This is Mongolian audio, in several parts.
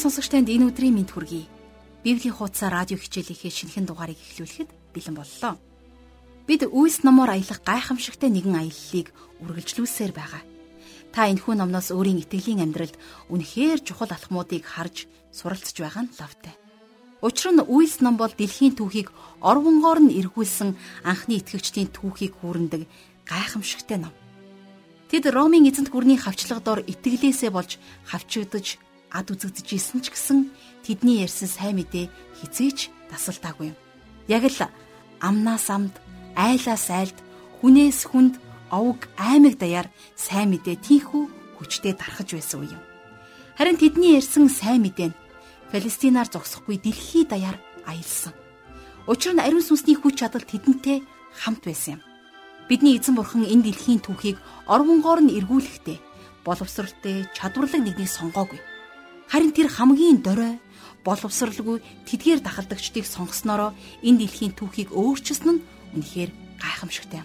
Ирхэм сонсогчтанд энэ өдрийн мэд хүргэе. Библийн хуудасаа радио хичээлийнхээ шинэхэн дугаарыг эхлүүлэхэд бэлэн боллоо. Бид үйлс номоор аялах гайхамшигтай нэгэн аяллалыг үргэлжлүүлсээр байгаа. Та энэхүү номноос өөрийн итгэлийн амьдралд үнэхээр чухал алхмуудыг харж суралцж байгаа нь лавтай. Учир нь үйлс ном бол дэлхийн түүхийг орвонгоор нь эргүүлсэн анхны итгэгчдийн түүхийг хүүрндэг гайхамшигтай ном. Тэд Ромын эзэнт гүрний хавчлага дор итгэлээсээ болж хавчигдж ад үзэгдэж исэн ч гэсэн тэдний ярьсан сайн мэдээ хизээч тасалтаагүй. Яг л амнаас амд, айлаас айлд, хүнээс хүнд овг аймаг даяар сайн мэдээ тийхүү хүчтэй дарахж байсан юм. Харин тэдний ярьсан сайн мэдээ нь Палестинаар зогсохгүй дэлхий даяар аялсан. Учир нь ариун сүнсний хүч чадал тэдэнтэй хамт байсан юм. Бидний эзэн бурхан энэ дэлхийн түүхийг орвонгоор нь эргүүлэхдээ боловсралтай чадварлаг нэгнийг сонгоогүй. Харин тэр хамгийн дорой боловсралгүй тэдгээр дахалдагчдыг сонгоснороо энэ дэлхийн түүхийг өөрчилсөн нь үнэхээр гайхамшигтай.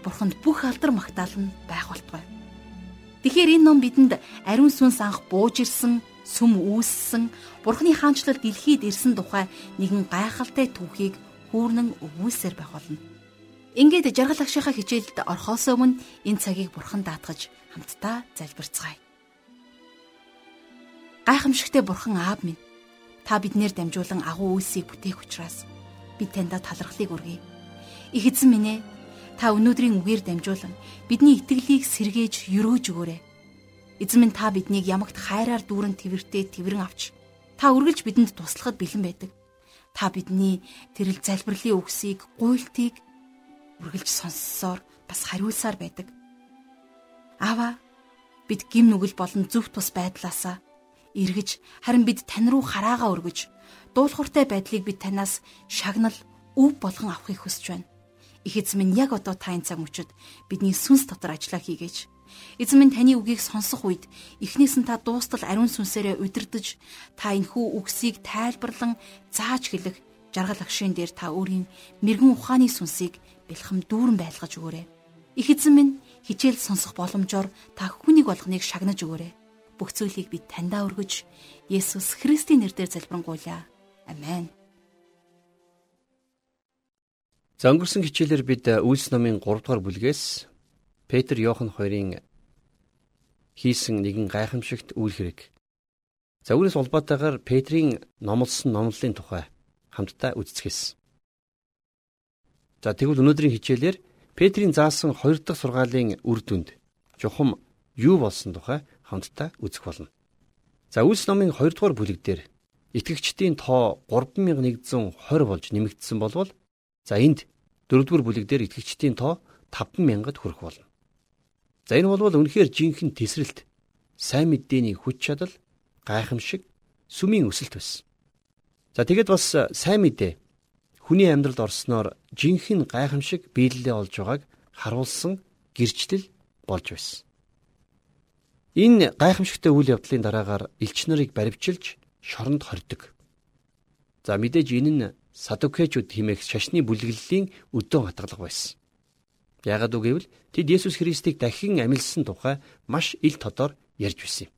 Бурханд бүх алдар магтаал нь байх болтугай. Тэгэхээр энэ ном бидэнд ариун сүнс анх бууж ирсэн, сүм үүссэн, Бурханы хаанчлал дэлхийд ирсэн тухай нэгэн гайхалтай түүхийг хүүрнэн өвүүлсээр байх болно. Ингээд жаргал агшихаа хичээлд орхоос өмнө энэ цагийг Бурхан даатгаж хамтдаа залбирцгаая. Гайхамшигтээ бурхан аав минь та биднэр дамжуулан агуу үйлсийг бүтээх учраас бид таньда талархлыг өргөе. Их эзэн минь ээ та өнөөдрийн үгээр дамжуулан бидний итгэлийг сэргээж өрөөж өгөөрэй. Эзэн минь та биднийг ямагт хайраар дүүрэн тэрвэртэй тэрвэрэн авч та үргэлж бидэнд туслахад бэлэн байдаг. Та бидний тэрэл залбирлын үгсийг гуйлтыг үргэлж сонссоор бас хариулсаар байдаг. Аава бид гим нүгэл болон зөв тус байдлаасаа эргэж харин бид тань руу хараагаа өргөж дуулууртай байдлыг бид танаас шагнал өв болгон авахыг хүсэж байна. Их эзэн минь яг одоо та энэ цаг мөчид бидний сүнс дотор ажиллаа хийгээч. Эзэн минь таны үгийг сонсох үед эхнээс нь та дуустал ариун сүнсээрээ удирдах та энхүү үгсийг тайлбарлан зааж хэлэх жаргал агшин дээр та өөрийн мэрэгэн ухааны сүнсийг бэлхэм дүүрэн байлгаж өгөөрэй. Их эзэн минь хичээл сонсох боломжоор та хүнийг болгоныг шагнаж өгөөрэй бүх зүйлийг бид таньдаа өргөж Есүс Христийн нэрээр залбирanгуйлаа. Амен. За өнгөрсөн хичээлээр бид Үйлс номын 3 дугаар бүлгээс Петр Йохан хоёрын хийсэн нэгэн гайхамшигт үйл хэрэг. За үүнээс улбаатайгаар Петрийн номлосон номлолын тухай хамтдаа үздэсгэсэн. За тэгвэл өнөөдрийн хичээлээр Петрийн заасан 2 дахь сургаалын үр дүнд чухам юу болсон тухай хамтдаа үзэх болно. За Үлс номын 2 дугаар бүлэг дээр итгэгчдийн тоо 3120 болж нэмэгдсэн болвол за энд 4 дугаар бүлэг дээр итгэгчдийн тоо 5000-д хүрэх болно. За энэ бол үнэхээр жинхэнэ тесрэлт сайн мэдээний хүч чадал гайхамшиг сүмийн өсөлт байсан. За тэгээд бас сайн мэдээ хүний амьдралд орсноор жинхэнэ гайхамшиг биелэлээ олж байгааг харуулсан гэрчлэл болж байсан. Энэ гайхамшигтай үйл явдлын дараагаар элч нарыг баривчилж шоронд хордог. За мэдээж энэ нь садукечуд хэмээх шашны бүлэглэлийн өдөө хатгалга байсан. Яагад үг гэвэл тэд Есүс Христийг дахин амилсан тухай маш ил тодор ярьж байсан юм.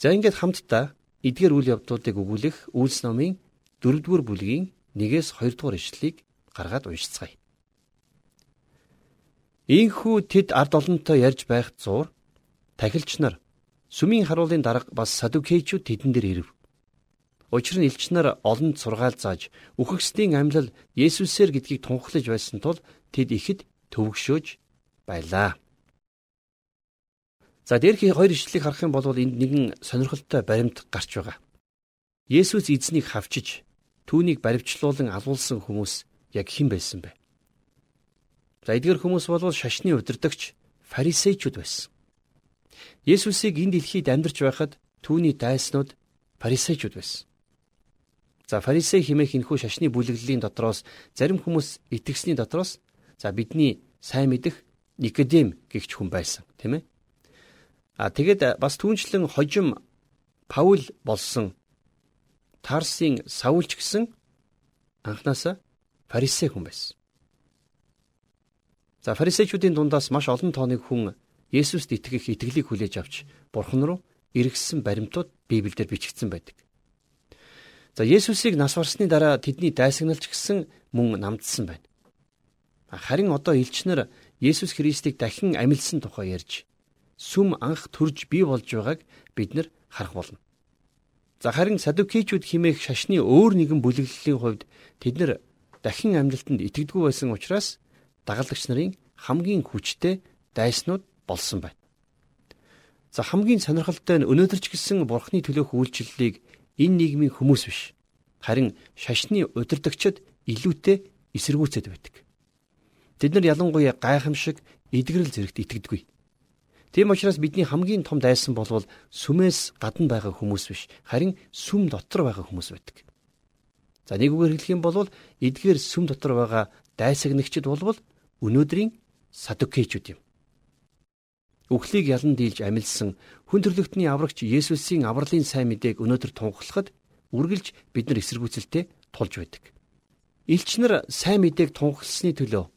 За ингээд хамтдаа эдгээр үйл явдлуудыг өгүүлэх Үйлс номын 4-р бүлгийн 1-ээс 2-р ишлэлийг гаргаад уншицгаая. Ийхүү тэд ард олонтой ярьж байх зуур Тахилч нар сүмийн харуулын дарга бас садукейчүүд тэдэн дээр ирэв. Учир нь элч нар олонд сургаал зааж үхэгсдийн амьлал Есүсээр гэдгийг тунхаглаж байсан тул тэд ихэд төвөгшөөж байлаа. За дээрх хоёр ишлэлийг харах юм бол энд нэгэн сонирхолтой баримт гарч байгаа. Есүс эзнийг хавчиж түүнийг баривчлуулан алуулсан хүмүүс яг хэн байсан бэ? За эдгээр хүмүүс бол шашны удирдагч фарисеучуд байсан. Есүсийг энэ дэлхийд амьдарч байхад түүний дайснууд фарисеучуд байсан. За фарисей хэмээх энэхүү шашны бүлэглэлийн дотроос зарим хүмүүс итгэсний дотроос за бидний сайн мэдэх Никодем гэгч хүн байсан тийм ээ. А тэгэд бас түүнчлэн хожим Паул болсон Тарсын Саулч гэсэн анханасаа фарисей хүн байсан. За фарисеучүүдийн дундаас маш олон тооны хүн Есүст итгэх итгэлийг хүлээж авч Бурхан руу эргэссэн баримтууд Библиэлд бичигдсэн байдаг. За Есүсийг нас барсны дараа тэдний дайсагналч гисэн мөн намдсан байна. Харин одоо элчнэр Есүс Христийг дахин амилсан тухай ярьж сүм анх төрж бий болж байгааг бид нар харах болно. За харин садукичүүд химээх шашны өөр нэгэн бүлэглэлийн хувьд тэд нар дахин амлалтанд итгэдэггүй байсан учраас дагалдагч нарын хамгийн хүчтэй дайснууд болсон байна. За хамгийн сонирхолтой нь өнөөдөр ч гэсэн бурхны төлөөх үйлчлэлийг энэ нийгмийн хүмүүс биш. Харин шашны удирдагчид илүүтэй эсэргүүцэд байдаг. Тэд нар ялангуяа гайхамшиг эдгэрэл зэрэгт итгэдэггүй. Тийм учраас бидний хамгийн том дайсан болвол сүмээс гадна байгаа хүмүүс биш, харин сүм дотор байгаа хүмүүс байдаг. За нэг үгээр хэлэх юм бол эдгээр сүм дотор байгаа дайсагнагчид болвол өнөөдрийн садукейчүүд юм. Үхлийг ялан дийлж амилсан хүн төрлөختний аврагч Есүсийн авралын сайн мэдээг өнөөдөр тунхаглахад үргэлж бид нар эсэргүүцэлтэй тулж байдаг. Илчнэр сайн мэдээг тунхагласны төлөө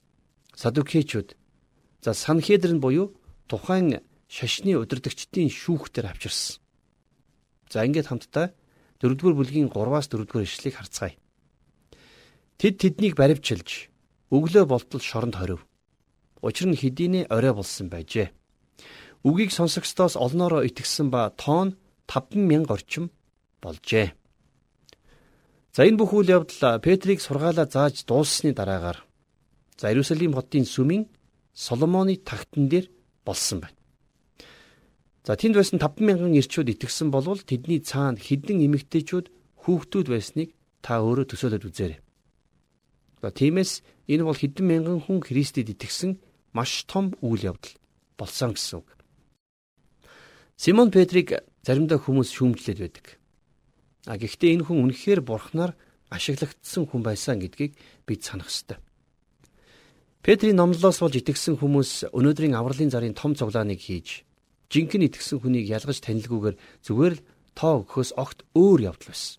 садукейчүүд за санхедрын буюу тухайн шашны удирдагчдын шүүхтэр авчирсан. За ингээд хамтдаа 4-р бүлгийн 3-аас 4-р ишлэгийг харцгаая. Тэд тэднийг баривчилж өглөө болтол шоронд хорив. Учир нь хэдийнэ орой болсон байжээ. Үгийг сонсогчдоос олноороо итгэсэн ба тоон 50000 орчим болжээ. За энэ бүх үйл явдал Петрийг сургаалаа зааж дууссаны дараагаар за Иерусалим хотын сүмийн Соломоны тагтан дээр болсон байна. За тэнд байсан 50000 ирчүүд итгэсэн болвол тэдний цаана хідэн эмэгтэйчүүд хүүхдүүд байсныг та өөрөө төсөөлөд үзээрэй. За тиймээс энэ бол хэдэн мянган хүн Христэд итгэсэн маш том үйл явдал болсон гэсэн үг. Симон Петрийг заримдаа хүмүүс шүүмжлээд байдаг. А гэхдээ энэ хүн үнэхээр бурхнаар ашиглагдсан хүн байсан гэдгийг бид санах ёстой. Петрийн номлолоос болж итгэсэн хүмүүс өнөөдрийн авралын зарын том цуглааныг хийж жинхэнэ итгэсэн хүнийг ялгаж танилгүйгээр зүгээр л тоо өгөхөөс огт өөр явдал байсан.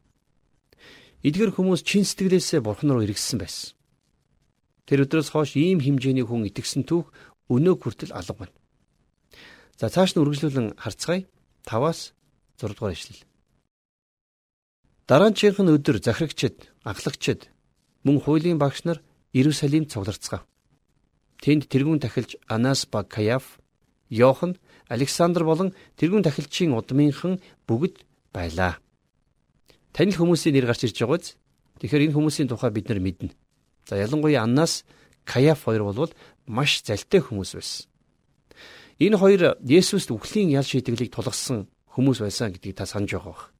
Эдгэр хүмүүс чин сэтгэлээсээ бурхан руу эргэссэн байсан. Тэр өдрөөс хойш ийм хэмжээний хүн итгэсэн түүх өнөө хүртэл алга байна. За цааш нь үргэлжлүүлэн харцгаая. 5-аас 6 дугаар ишлэл. Дараачийнх нь өдөр захирагчид, ахлагчид, мөн хуулийн багш нар Иерусалимд цугларцгаав. Тэнд тэрүүн тахилч Анас ба Каяф, Йохан, Александр болон тэрүүн тахилчийн удмынхан бүгд байлаа. Танил хүмүүсийн нэр гарч ирж байгаа биз? Тэгэхээр энэ хүмүүсийн тухай бид нар мэднэ. За ялангуяа Аннаас Каяф хоёр бол маш залтай хүмүүс байсан. Энэ хоёр Есүст үхлийн ял шийтгэлийг тулгасан хүмүүс байсан гэдгийг та санаж байгаа.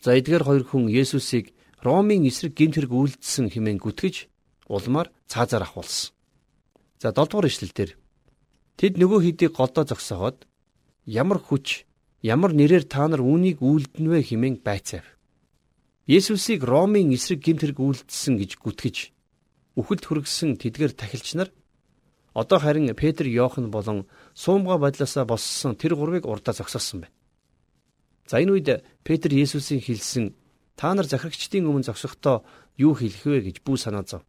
За эдгээр хоёр хүн Есүсийг Ромын эсрэг гинт хэрэг үйлдэлсэн хэмээн гүтгэж улмаар цаазаар ахуулсан. За 7 дугаар ишлэлдэр тэд нөгөө хэдийг голдоо зогсооход ямар хүч ямар нэрээр та нар үүнийг үйлдэнвэ хэмээн байцаав. Есүсийг Ромын эсрэг гинт хэрэг үйлдэлсэн гэж гүтгэж үхэлд хүргэсэн тэдгээр тахилч нар Одоо харин Петр, Иохан болон суумга бодлосоо боссон тэр гурвыг урдаа зогсоосон байна. За энэ үед Петр Есүсийн хэлсэн та нар захирагчдын өмнө зогсохдоо юу хэлэх вэ гэж бүү санаа зов.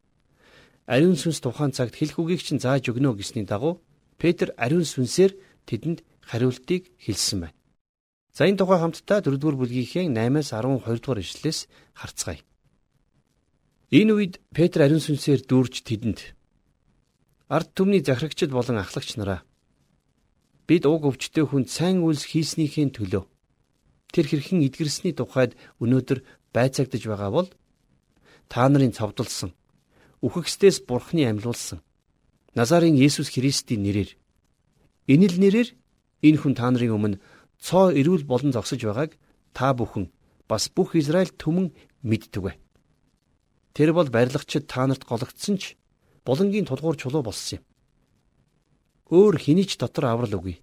Ариун сүнс тухайн цагт хэлэх үгийг чинь зааж өгнө гэсний дагуу Петр ариун сүнсээр тэдэнд хариултыг хэлсэн байна. За энэ тухай хамтдаа 4-р бүлгийнхээ 8-аас 12 дугаар ишлэлээс харцгаая. Энэ үед Петр ариун сүнсээр дүүрж тэдэнд ард түмний захирагчид болон ахлагч нараа. Бид уг өвчтөе хүнд сайн үйлс хийснийхээ төлөө. Тэр хэрхэн эдгэрсний тухайд өнөөдөр байцаагдж байгаа бол та нарын цовдлсон үхэгсдээс бурхны амьлуулсан Назарын Есүс Христийн нэрээр. Энэ л нэрээр энэ хүн та нарын өмнө цоо эрүүл болон зогсож байгааг та бүхэн бас бүх Израиль түмэн мэддэг. Тэр бол барилгачид та нарт гологдсон ч булангийн тулгуур чулуу болсон юм. Өөр хэний ч дотор аврал үгүй.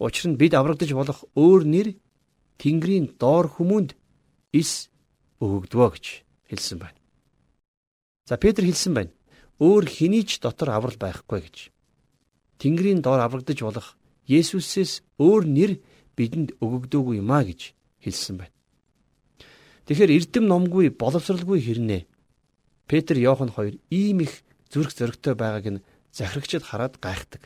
Учир нь бид аврагдаж болох өөр нэр Тэнгэрийн доор хүмүүнд ис өгөгдвөө гэж хэлсэн байна. За Петр хэлсэн байна. Өөр хэний ч дотор аврал байхгүй гэж. Тэнгэрийн доор аврагдаж болох Есүсээс өөр нэр бидэнд өгөгдөөгүй юм а гэж хэлсэн байна. Тэгэхээр эрдэм номгүй боловсралгүй хэрнээ Петр Иохан хоёр ийм их зүрх зөрөгтэй байгааг нь захирагчид хараад гайхдаг.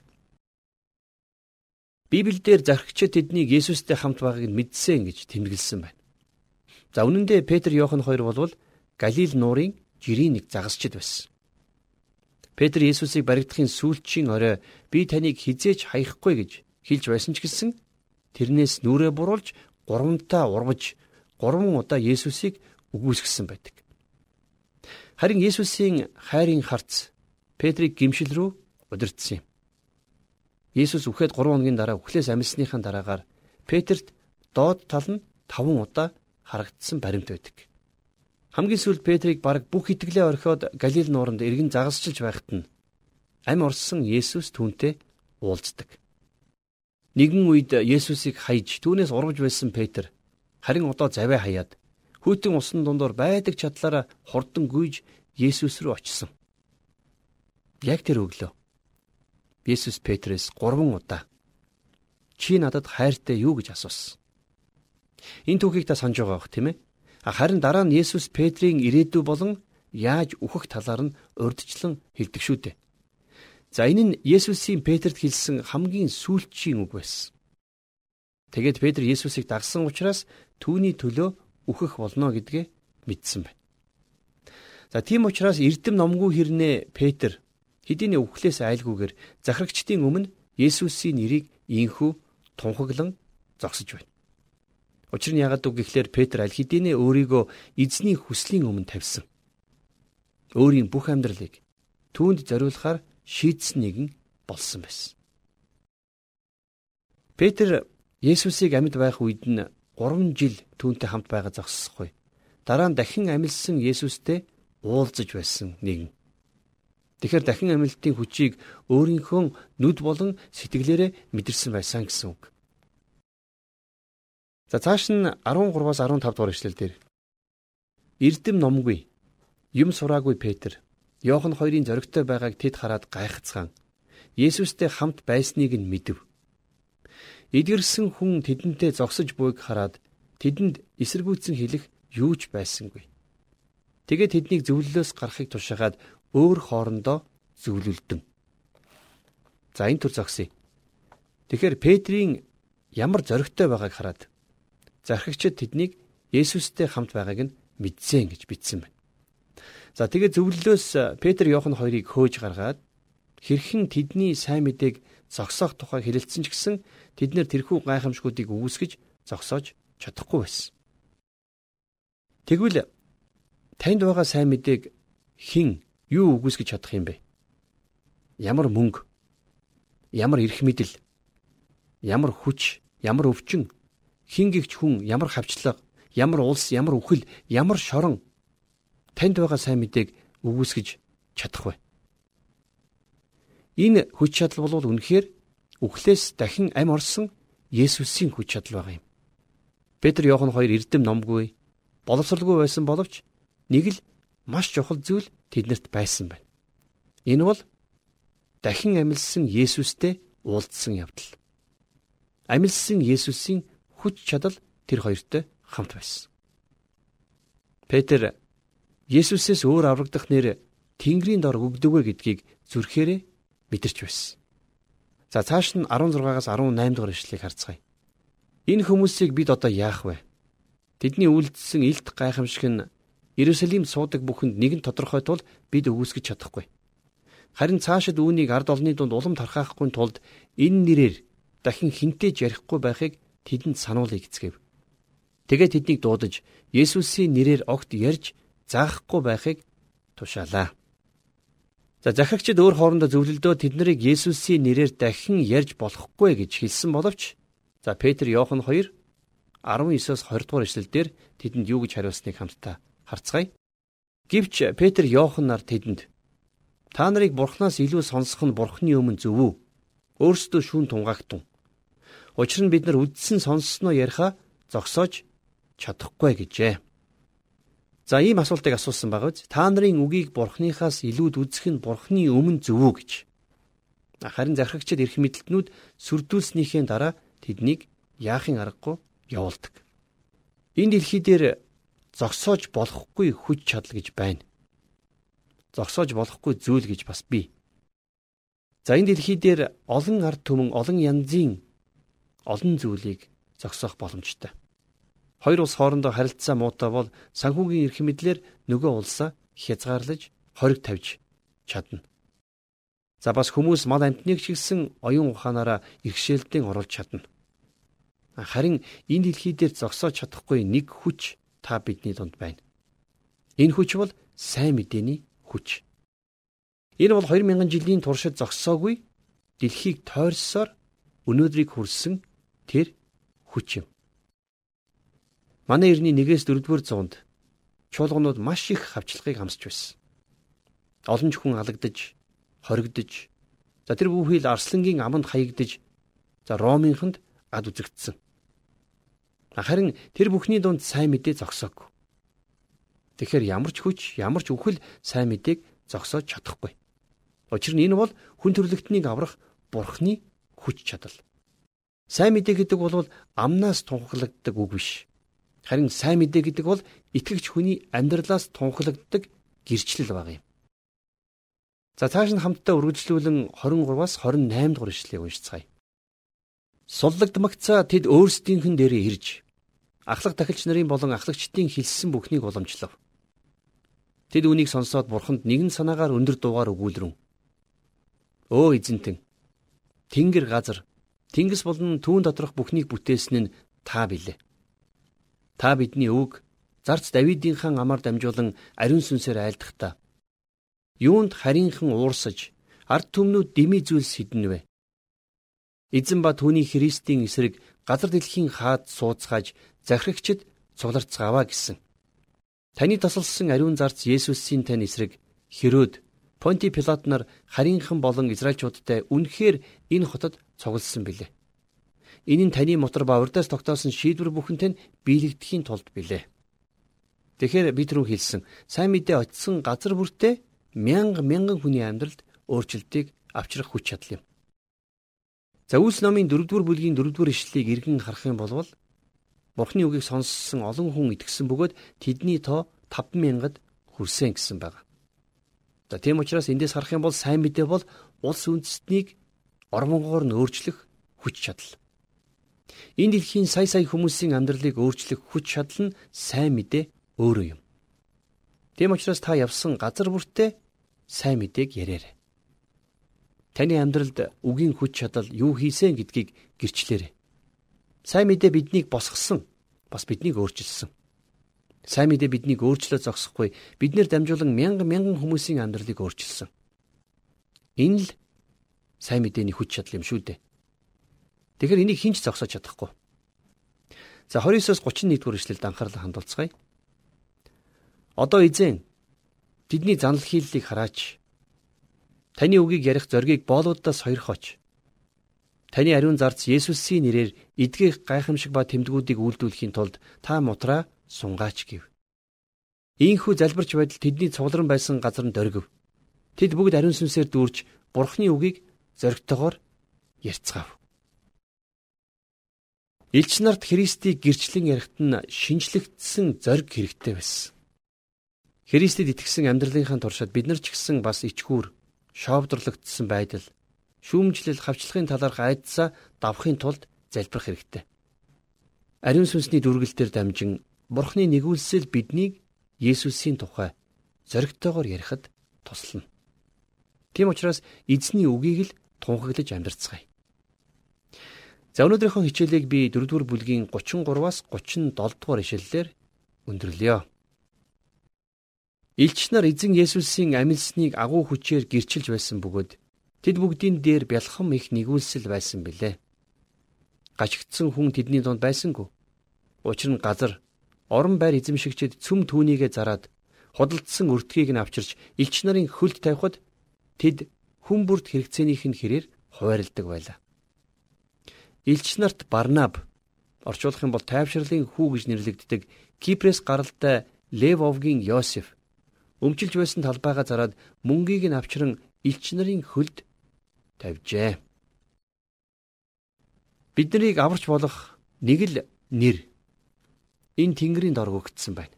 Библиэлд зархигчид тэднийг Есүстэй хамт байгааг нь мэдсэн гэж тэмдэглэсэн байна. За үнэн дээр Петр Иохан хоёр болвол Галил нуурын жирийн нэг загасчд байсан. Петр Есүсийг баригдахын сүүлчийн орой би таныг хизээч хаяхгүй гэж хэлж байсан ч гэсэн тэрнээс нүрээ буруулж гурамтаа урвж гурван удаа Есүсийг үгүйсгэсэн байдаг. Харин Есүсийн хайрын харц Петрийг гимшил рүү удирдсан юм. Есүс үхээд 3 хоногийн дараа үхлээс амьсныхаа дараагаар Петрт доод тал нь 5 удаа харагдсан баримт байдаг. Хамгийн сүүлд Петрийг бараг бүх итгэлээ орхиод Галил нууранд эргэн загасчилж байхад нь ам орсон Есүс түүнтэй уулздаг. Нэгэн үед Есүсийг хайж түүнээс ургаж байсан Петр харин одоо заваа хаяад хүйтэн усан дундор байдаг чадлаараа хурдан гүйж Есүс рүү очсон. Яг тэр өглөө Есүс Петрээс 3 удаа чи надад хайртай юу гэж асуусан. Энэ түүхийг та санаж байгаа бох тийм ээ. Харин дараа нь Есүс Петрийн ирээдүй болон яаж үхэх талаар нь урдчлан хэлдэг шүү дээ. За энэ нь Есүсийн Петрт хэлсэн хамгийн сүүлчийн үг байсан. Тэгээд Петр Есүсийг дагсан учраас түүний төлөө үхэх болно гэдгээ мэдсэн байна. За тийм учраас Эрдэм номгүй хэрнээ Петр хэдийний үхлээс айлгүйгээр захирагчдын өмнө Есүсийн нэрийг инхүү тунхаглан зогсож байна. Учир нь яагаад үг гэхлээр Петр аль хэдийнэ өөрийгөө эзний хүслийн өмнө тавьсан. Өөрийн бүх амьдралыг түүнд зориулахаар шийдсэн нэгэн болсон байсан. Петр Есүсийг амьд байх үед нь 3 жил түүнтэй хамт байгаа зогссохгүй. Дараа нь дахин амилсан Есүстэй уулзаж байсан нэгэн. Тэгэхээр дахин амилтын хүчийг өөрийнхөө нүд болон сэтгэлээрээ мэдэрсэн байсан гэсэн үг. За цааш нь 13-аас 15 дугаар ишлэл дээр Эрдэм номгүй юм сураагүй Петр Йохан хоёрын зоригтой байгааг тэд хараад гайхацгаан Есүстэй хамт байсныг нь мэдэв. Эдгэрсэн хүн тэдэнтэй зогсож буйг хараад тэдэнд эсэргүүцэн хэлэх юу ч байсангүй. Тэгээд тэднийг зөвлөлөөс гарахыг тушаагаад өөр хоорондоо зөвлөлдөн. За энэ төр зогсъё. Тэгэхээр Петрийн ямар зоригтой байгааг хараад зархигчид тэднийг Есүстэй хамт байгааг нь мэдсэн гэж бичсэн байна. За тэгээд зөвлөлөөс э, Петр Иохан хоёрыг хөөж гаргаад хэрхэн тэдний сайн мэдээг зогсоох тухай хэлэлцсэн ч гэсэн тэд нэр тэрхүү гайхамшгуудыг үүсгэж зогсоож чадахгүй байсан. Тэгвэл танд байгаа сайн мэдээг хэн юу үгүйсгэж чадах юм бэ? Ямар мөнгө? Ямар эрх мэдэл? Ямар хүч? Ямар өвчин? хин гихч хүн ямар хавчлага, ямар улс, ямар үхэл, ямар шорон танд байгаа сайн мэдээг өгөөсгөж чадах вэ? Энэ хүч чадал бол үнэхээр үхлээс дахин ам орсон Есүсийн хүч чадал байгаа юм. Петр Иохан хоёр эрдэм номгүй боловсралгүй байсан боловч нэг л маш чухал зүйл тэднэрт байсан байна. Энэ бол дахин амилсан Есүстэй уулзсан явдал. Амилсан Есүсийн хүч чадал тэр хоёртой хамт байсан. Петр Есүсээс өөр аврагдах нэр Тэнгэрийн дор өгдөг гэдгийг зүрхээрээ мэдэрч байсан. За цааш нь 16-аас 18 дугаар ишлэгийг харцгаая. Энэ хүмүүсийг бид одоо яах вэ? Тэдний үлдсэн илт гайхамшиг нь Иерусалимд суудаг бүхэнд нэгэн тодорхой тул бид өгөөсгөж чадахгүй. Харин цаашид үүнийг ард олны дунд улам тархаахгүй тулд энэ нэрээр дахин хинтээж ярихгүй байхыг тэдэнд сануулъя гэцгээв. Тэгээд тэднийг дуудаж Есүсийн нэрээр огт ярьж заахгүй байхыг тушаалаа. За захирагчид өөр хоорондоо зөвлөлдөө тэд нарыг Есүсийн нэрээр дахин ярьж болохгүй гэж хэлсэн боловч за Петр Иохан хоёр 19-оос 20 дугаар эшлэлдэр тэдэнд юу гэж хариулсныг хамтдаа харцгаая. Гэвч Петр Иохан нар тэдэнд та нарыг бурхнаас илүү сонсох нь бурхны өмнө зөв үү? Өөрсдөө шүүн тунгаагтун. Учир нь бид нар үдсэн сонссноо яриха зогсоож чадахгүй гэжээ. За ийм асуултыг асуусан байгаа биз? Та нарын үгийг бурхныхаас илүүд үзэх нь бурхны өмнө зөв үү гэж. Харин захирагчид эрх мэдэлтнүүд сүрдүүлснийхээ дараа тэднийг яахын аргагүй явуулдаг. Энэ дэлхий дээр зогсоож болохгүй хүч чадал гэж байна. Зогсоож болохгүй зүйл гэж бас бий. За энэ дэлхий дээр олон ард түмэн олон янзын олон зүйлийг зогсоох боломжтой. Хоёр улс хоорондоо харилцаа муутай бол санхүүгийн эрх мэдлэр нөгөө улсаа хязгаарлаж хориг тавьж чадна. За бас хүмүүс мал амтныг чигсэн оюун ухаанаараа иргэшээлтэн оруулж чадна. Харин энэ дэлхий дээр зогсоож чадахгүй нэг хүч та бидний дунд байна. Энэ хүч бол сайн мэдээний хүч. Энэ бол 2000 жилийн туршид зогсоогүй дэлхийг тойрсоор өнөөдрийг хүрсэн тэр хүч юм. Манай эртний 1-ээс 4-р зуунд чуулганууд маш их хавчлагыг хамсч байсан. Олон ч хүн алагдаж, хоригдож, за тэр бүхий л арслангийн аманд хаягдж, за Ромынханд ад үзэгдсэн. Харин тэр бүхний дунд сайн мэдээ зогсоогүй. Тэгэхээр ямар ч хүч, ямар ч үхэл сайн мэдээг зогсоож чадахгүй. Учир нь энэ бол хүн төрлөختнийг аврах бурхны хүч чадал. Сайн мэдээ гэдэг бол амнаас тунхаглагддаг үг биш. Харин сайн мэдээ гэдэг бол итгэгч хүний амьдралаас тунхаглагддаг гэрчлэл баг юм. За цааш нь хамтдаа үргэлжлүүлэн 23-аас 28 дугаар ишлэгийг уншицгаая. Суллагдмагцаа тэд өөрсдийнхэн дээрээ ирж ахлах тахилч нарын болон ахлагчдын хэлсэн бүхнийг уламжлав. Тэд үнийг сонсоод бурханд нэгэн санаагаар өндөр дуугаар өгүүлрэн. Өө эзэнтэн. Тэнгэр газар, тэнгис болон түүн доторх бүхнийг бүтээсэн нь та билээ. Та бидний өвөг зарц Давидын хаан амар дамжуулан ариун сүнсээр айлдахдаа юунд харийнхан уурсаж ард түмнүүд дими зүйлс хідэн вэ? Эзэн ба түүний Христийн эсрэг газар дэлхийн хаад сууцгааж захирагчд цугларцгааваа гэсэн. Таны тасалсан ариун зарц Есүсийн тань эсрэг Херод, Понти Пилат нар харийнхан болон Израильчуудтай үнэхээр энэ хотод цугласан билээ. Энэ нь таны мотор ба урдаас тогтоосон шийдвэр бүхэнтэй нь биелэгдэхийн тулд билээ. Тэгэхээр бид рүү хэлсэн сайн мэдээ очисон газар бүртээ мянга мянган хүний амьдралд өөрчлөлтийг авчрах хүч чадал юм. За Үлс номын 4-р бүлгийн 4-р ишлэлийг эргэн харах юм бол Бурхны үгийг сонссон олон хүн итгэсэн бөгөөд тэдний тоо 50000-д хүрсэн гэсэн байна. За тийм учраас эндээс харах юм бол сайн мэдээ бол улс үндэстнийг ормонгоор нь өөрчлөх хүч чадал. Энэ дэлхийн сая сая хүмүүсийн амьдралыг өөрчлөх хүч чадал нь сайн мэдээ өөрөө юм. Тийм учраас та явсан газар бүртээ сайн мэдээг яриарай. Таны амьдралд үгийн хүч чадал юу хийсэн гэдгийг гэрчлээрэй. Сайн мэдээ биднийг босгосон, бас биднийг өөрчилсөн. Сайн мэдээ биднийг өөрчлөө зогсохгүй, биднэр дамжуулан мянган мянган хүмүүсийн амьдралыг өөрчилсөн. Энэ л сайн мэдээний хүч чадал юм шүү дээ. Тэгэхээр энийг хинч зогсоож чадахгүй. За 29-оос 31-р эшлэлд анхаарлаа хандуулцгаая. Одоо эзэн тэдний занал хийллийг хараач. Таны үгийг ярих зоргийг боолуудаас сойрхооч. Таны ариун зарц Есүсийн нэрээр эдгэх гайхамшиг ба тэмдгүүдийг үйлдүүлэхийн тулд та мутраа сунгаач гэв. Ийхүү залбирч байдал тэдний цугларн байсан газар нь дөргив. Тэд бүгд ариун сүнсээр дүүрч Бурхны үгийг зоригтойгоор ярьцгаав. Илч нарт Христийг гэрчлэн ярихт нь шинжлэгдсэн зориг хэрэгтэй байсан. Христэд итгэсэн амьдралынхаа туршид бид нар ч гэсэн бас ичгүүр, шоовдрлогдсон байдал, шүүмжлэл хавчлагын талаарх айдсаа давхын тулд залбирах хэрэгтэй. Ариун сүнсний дүргэлтээр дамжин Бурхны нэгүүлсэл биднийг Есүсийн тухай зоригтойгоор ярихад туслана. Тийм учраас эзний үгийг л тунхаглаж амьдарцгаая. За өнөөдрийнхөө хичээлийг би 4-р бүлгийн 33-аас 37 дугаар ишлэлээр өндөрлөё. Илч нар эзэн Есүсийн амилсныг агуу хүчээр гэрчилж байсан бөгөөд Тэд бүгдийн дээр бялхам их нэгүүлсэл байсан билээ. Гачигдсан хүн тэдний дунд байсангүй. Учир нь газар орон байр эзэмшигчид цөм түүнийгэ зараад худалдсан өртгийг нь авчирч элч нарын хөлд тавихад тэд хүн бүрт хэрэгцээнийх нь хэрээр хуваарилдаг байлаа. Илч нарт Барнаб орчуулах юм бол тайвшрлын хүү гэж нэрлэгддэг Кипрээс гаралтай Левовгийн Йосеф өмчилж байсан талбайгаа зараад мөнгийг нь авчран элч нарын хөлд тавьжээ. Биднийг аварч болох нэг л нэр энэ Тэнгэрийн дор өгөгдсөн байна.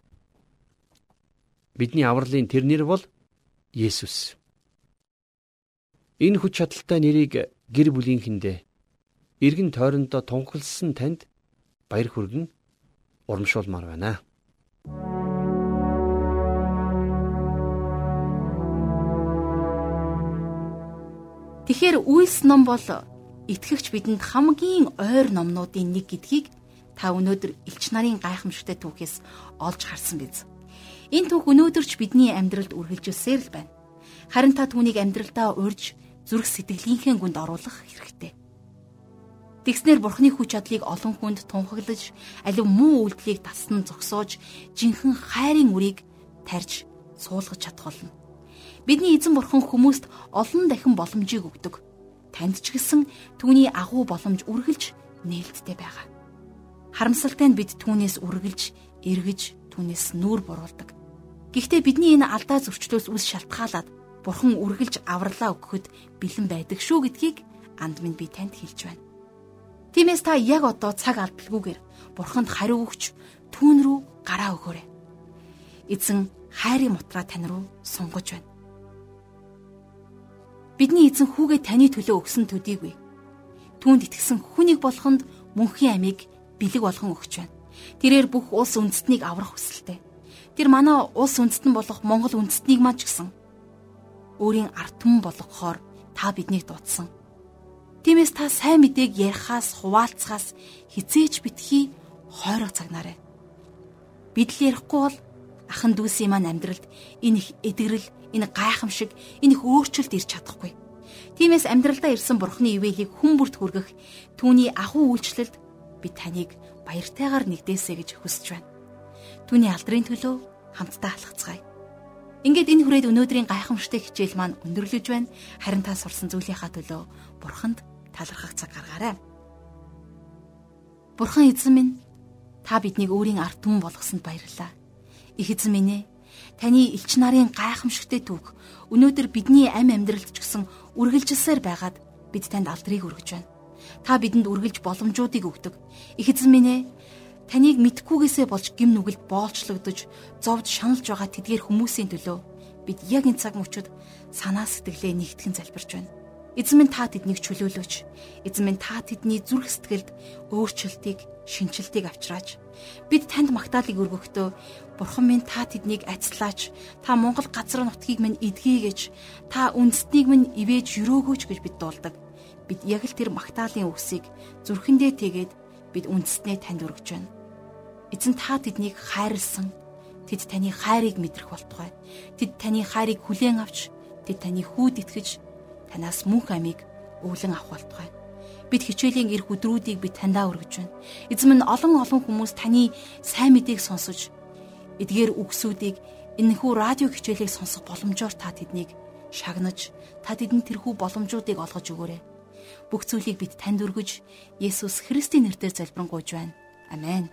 Бидний авралын тэр нэр бол Есүс. Энэ хүч чадалтай нэрийг гэр бүлийнхэндээ эргэн тойрондоо тунхагласан танд баяр хүргэн урамшуулмаар байна. Тэгэхээр үйлс ном бол итгэгч бидэнд хамгийн ойр номнуудын нэг гэдгийг та өнөөдөр элч нарын гайхамшигтай түүхээс олж харсан биз. Энэ түүх өнөөдөрч бидний амьдралд үргэлжилсээр л байна. Харин та түүнийг амьдралдаа урьж зүрх сэтгэлийнхээ гүнд оруулах хэрэгтэй. Тэгснэр бурхны хүч чадлыг олон хүнд тунхаглаж, алив муу үйлдэлийг тасн зогсоож, жинхэнэ хайрын үрийг тарьж суулгаж чадах болно. Бидний эзэн бурхан хүмүүст олон дахин боломжийг өгдөг. Танд ч гэсэн түүний агуу боломж үргэлж нээлттэй байгаа. Харамсалтай нь бид түүнээс үргэлж эргэж түүнээс нүүр буруулдаг. Гэхдээ бидний энэ алдаа зөрчлөөс үс шалтгаалаад Бурхан үргэлж авралаа өгөхөд бэлэн байдаг шүү гэдгийг анд минь би танд хэлж байна. Тиймээс та яг одоо цаг алдалгүйгээр Бурханд хариу өгч түүн рүү гараа өгөөрэй. Эзэн хайрын мутраа тань руу сунгаж байна. Бидний эзэн хүүгээ таны төлөө өгсөн төдийгүй. Түүнд итгэсэн хүнийг болохонд мөнхийн амийг бэлэг болгон өгч байна. Тэрээр бүх улс үндэстнийг аврах хүсэлтэй. Тэр манай улс үндэстэн болох Монгол үндэстнийг маань ч гэсэн өөрийн ард түмэн болгохоор та биднийг дуудсан. Тиймээс та сайн мэдээг ярихаас хуваалцахаас хизээч битгий хойроо цагнаарай. Бид л ярихгүй бол ахан дүүсийн маань амьдралд энэ их эдгэрэл, энэ гайхамшиг, энэ их өөрчлөлт ирж чадахгүй. Тиймээс амьдралдаа ирсэн бурхны ивэлийг хүн бүрт хүргэх түүний ахуй үйлчлэлд би таныг баяртайгаар нэгдээсэ гэж хүсэж байна. Түүний алдрын төлөө хамтдаа алхацгаая. Ингээд энэ хүрээд өнөөдрийн гайхамшигтай хичээл маань өндөрлөж байна. Харин та сурсан зүйлийнхаа төлөө Бурханд талархах цаг гаргаарай. Бурхан эзэн минь та биднийг өөрийн ард түмэн болгосонд баярлалаа. Их эзэн минь ээ таны элч нарын гайхамшигтай түүх өнөөдөр бидний ам амьдралд ч гэсэн үргэлжилсээр байгаад бид танд алдрыг өргөж байна. Та бидэнд үргэлж боломжуудыг өгдөг. Их эзэн минь ээ таныг мэдхгүйгээсээ болж гим нүгэлд боолчлогдож, зовж шаналж байгаа тэдгээр хүмүүсийн төлөө бид яг энэ цаг мөчид санаа сэтгэлээ нэгтгэн залбирч байна. Эзэн минь та тэднийг чөлөөлөөч. Эзэн минь та тэдний зүрх сэтгэлд өөрчлөлтийг, шинжилтийг авчрааж бид танд магтаалыг өргөхдөө Бурхан минь та тэднийг ацлаач. Та Монгол газар нутгийг минь эдгийгэж, та үндэстнийг минь ивэж өрөөгөөч гэж бид дуулдаг бид яг л тэр магтаалын үгсийг зүрхэндээ тэгээд бид үндэснээ танд өргөж байна. Эзэн та тэднийг хайрлсан. Тэд таны хайрыг мэдрэх болтугай. Тэд таны хайрыг хүлээн авч тэд таны хүүд итгэж танаас мөнх амийг өвлөн авах болтугай. Бид хичээлийн эрх өдрүүдийг бид таньдаа өргөж байна. Эзэм нь олон олон хүмүүс таны сайн мэдээг сонсож эдгээр үгсүүдийг энэхүү радио хичээлийг сонсох боломжоор та тэднийг шагнаж та тэдэнд тэрхүү боломжуудыг олгож өгөөрэй бүх зүйлийг бид танд өргөж Есүс Христийн нэрээр залбирanгуйж байна. Амен.